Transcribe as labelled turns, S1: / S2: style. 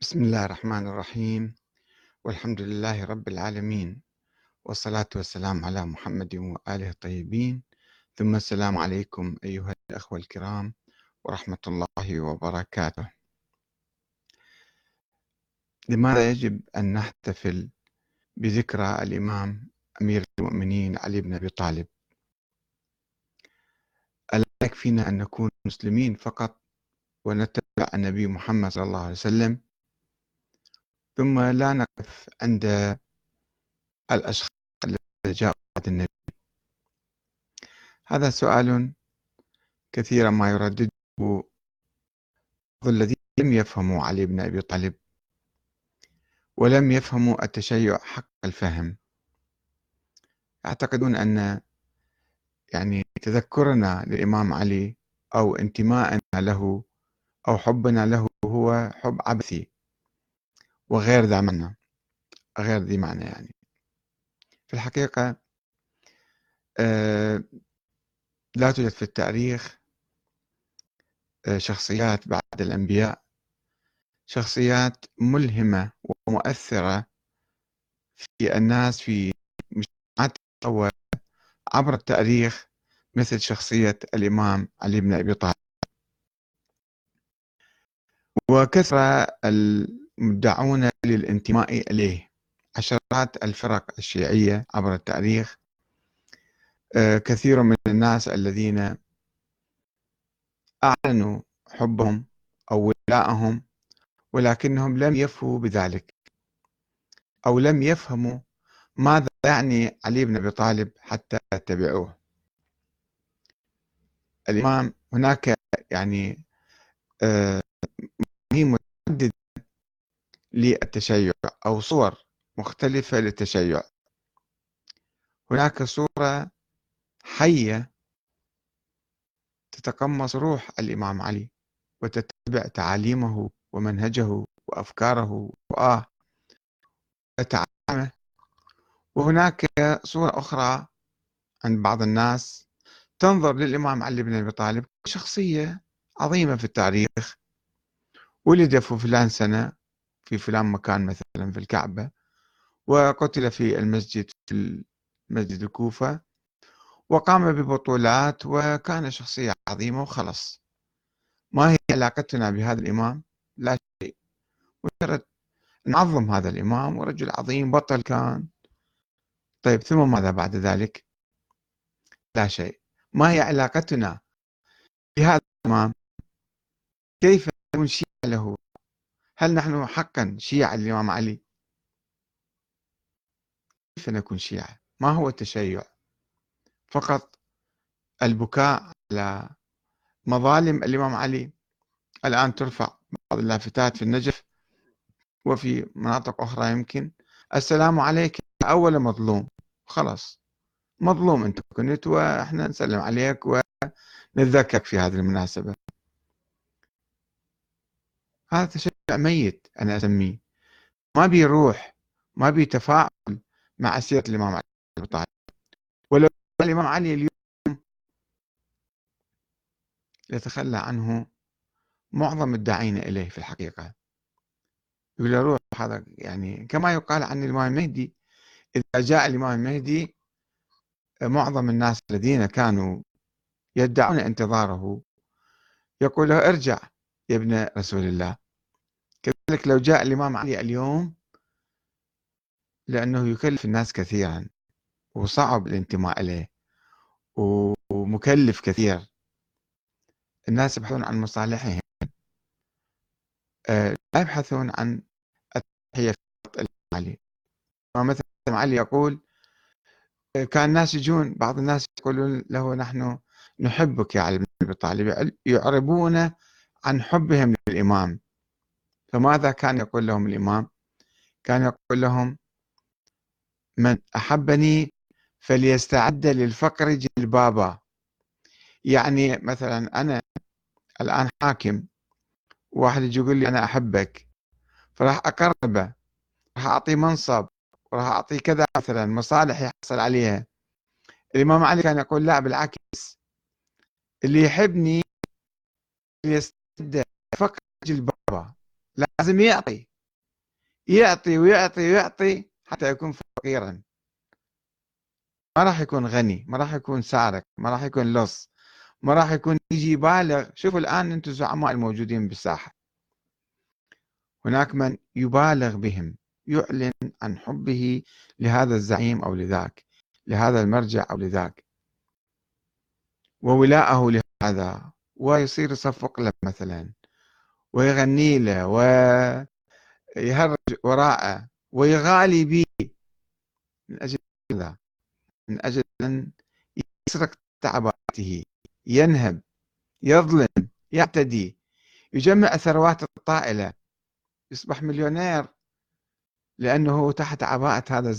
S1: بسم الله الرحمن الرحيم. والحمد لله رب العالمين. والصلاة والسلام على محمد وآله الطيبين. ثم السلام عليكم أيها الأخوة الكرام ورحمة الله وبركاته. لماذا يجب أن نحتفل بذكرى الإمام أمير المؤمنين علي بن أبي طالب؟ ألا يكفينا أن نكون مسلمين فقط ونتبع النبي محمد صلى الله عليه وسلم ثم لا نقف عند الأشخاص الذين جاءوا بعد النبي. هذا سؤال كثيرا ما يردده الذين لم يفهموا علي بن أبي طالب ولم يفهموا التشيع حق الفهم. يعتقدون أن يعني تذكرنا للإمام علي أو انتمائنا له أو حبنا له هو حب عبثي. وغير ذا معنى غير ذي معنى يعني. في الحقيقة آه، لا توجد في التاريخ آه، شخصيات بعد الأنبياء شخصيات ملهمة ومؤثرة في الناس في مجتمعات عبر التاريخ مثل شخصية الإمام علي بن أبي طالب. وكثر مدعون للانتماء إليه. عشرات الفرق الشيعية عبر التاريخ آه، كثير من الناس الذين أعلنوا حبهم أو ولاءهم ولكنهم لم يفوا بذلك أو لم يفهموا ماذا يعني علي بن أبي طالب حتى يتبعوه. الإمام هناك يعني آه، متعددة للتشيع أو صور مختلفة للتشيع. هناك صورة حية تتقمص روح الإمام علي وتتبع تعاليمه ومنهجه وأفكاره وآه وتعامه وهناك صورة أخرى عند بعض الناس تنظر للإمام علي بن أبي طالب شخصية عظيمة في التاريخ. ولد في فلان سنة في فلان مكان مثلا في الكعبة وقتل في المسجد في مسجد الكوفة وقام ببطولات وكان شخصية عظيمة وخلص ما هي علاقتنا بهذا الإمام؟ لا شيء. مجرد نعظم هذا الإمام ورجل عظيم بطل كان. طيب ثم ماذا بعد ذلك؟ لا شيء. ما هي علاقتنا بهذا الإمام؟ كيف له هل نحن حقا شيعة الإمام علي؟ كيف نكون شيعة ما هو التشيع؟ فقط البكاء على مظالم الإمام علي. الآن ترفع بعض اللافتات في النجف وفي مناطق أخرى يمكن. السلام عليك أول مظلوم. خلاص. مظلوم أنت كنت وإحنا نسلم عليك ونتذكرك في هذه المناسبة. هذا تشيع ميت أنا أسميه. ما بي روح ما بي تفاعل مع سيرة الإمام علي بن طالب. ولو الإمام علي اليوم يتخلى عنه معظم الداعين إليه في الحقيقة. يقول له روح هذا يعني كما يقال عن الإمام المهدي إذا جاء الإمام المهدي معظم الناس الذين كانوا يدعون انتظاره يقول له ارجع. يا ابن رسول الله. كذلك لو جاء الإمام علي اليوم لأنه يكلف الناس كثيرا وصعب الانتماء إليه ومكلف كثير. الناس يبحثون عن مصالحهم. آه، لا يبحثون عن التحية الإمام علي مثلا علي يقول آه، كان الناس يجون بعض الناس يقولون له نحن نحبك يا علي بن أبي طالب يعربون عن حبهم للإمام. فماذا كان يقول لهم الإمام؟ كان يقول لهم من أحبني فليستعد للفقر جلبابا. يعني مثلا أنا الآن حاكم واحد يجي يقول لي أنا أحبك فراح أقربه راح أعطيه منصب وراح أعطيه كذا مثلا مصالح يحصل عليها. الإمام علي كان يقول لا بالعكس. اللي يحبني يستعد فقر جلبابا لازم يعطي. يعطي ويعطي ويعطي حتى يكون فقيرا. ما راح يكون غني ما راح يكون سارق ما راح يكون لص. ما راح يكون يجي يبالغ. شوفوا الآن أنتم الزعماء الموجودين بالساحة. هناك من يبالغ بهم يعلن عن حبه لهذا الزعيم أو لذاك لهذا المرجع أو لذاك. وولاءه لهذا. ويصير يصفق له مثلا ويغني له ويهرج وراءه ويغالي به. من أجل كذا من أجل أن يسرق تعباته ينهب يظلم يعتدي يجمع الثروات الطائلة يصبح مليونير لأنه تحت عباءة هذا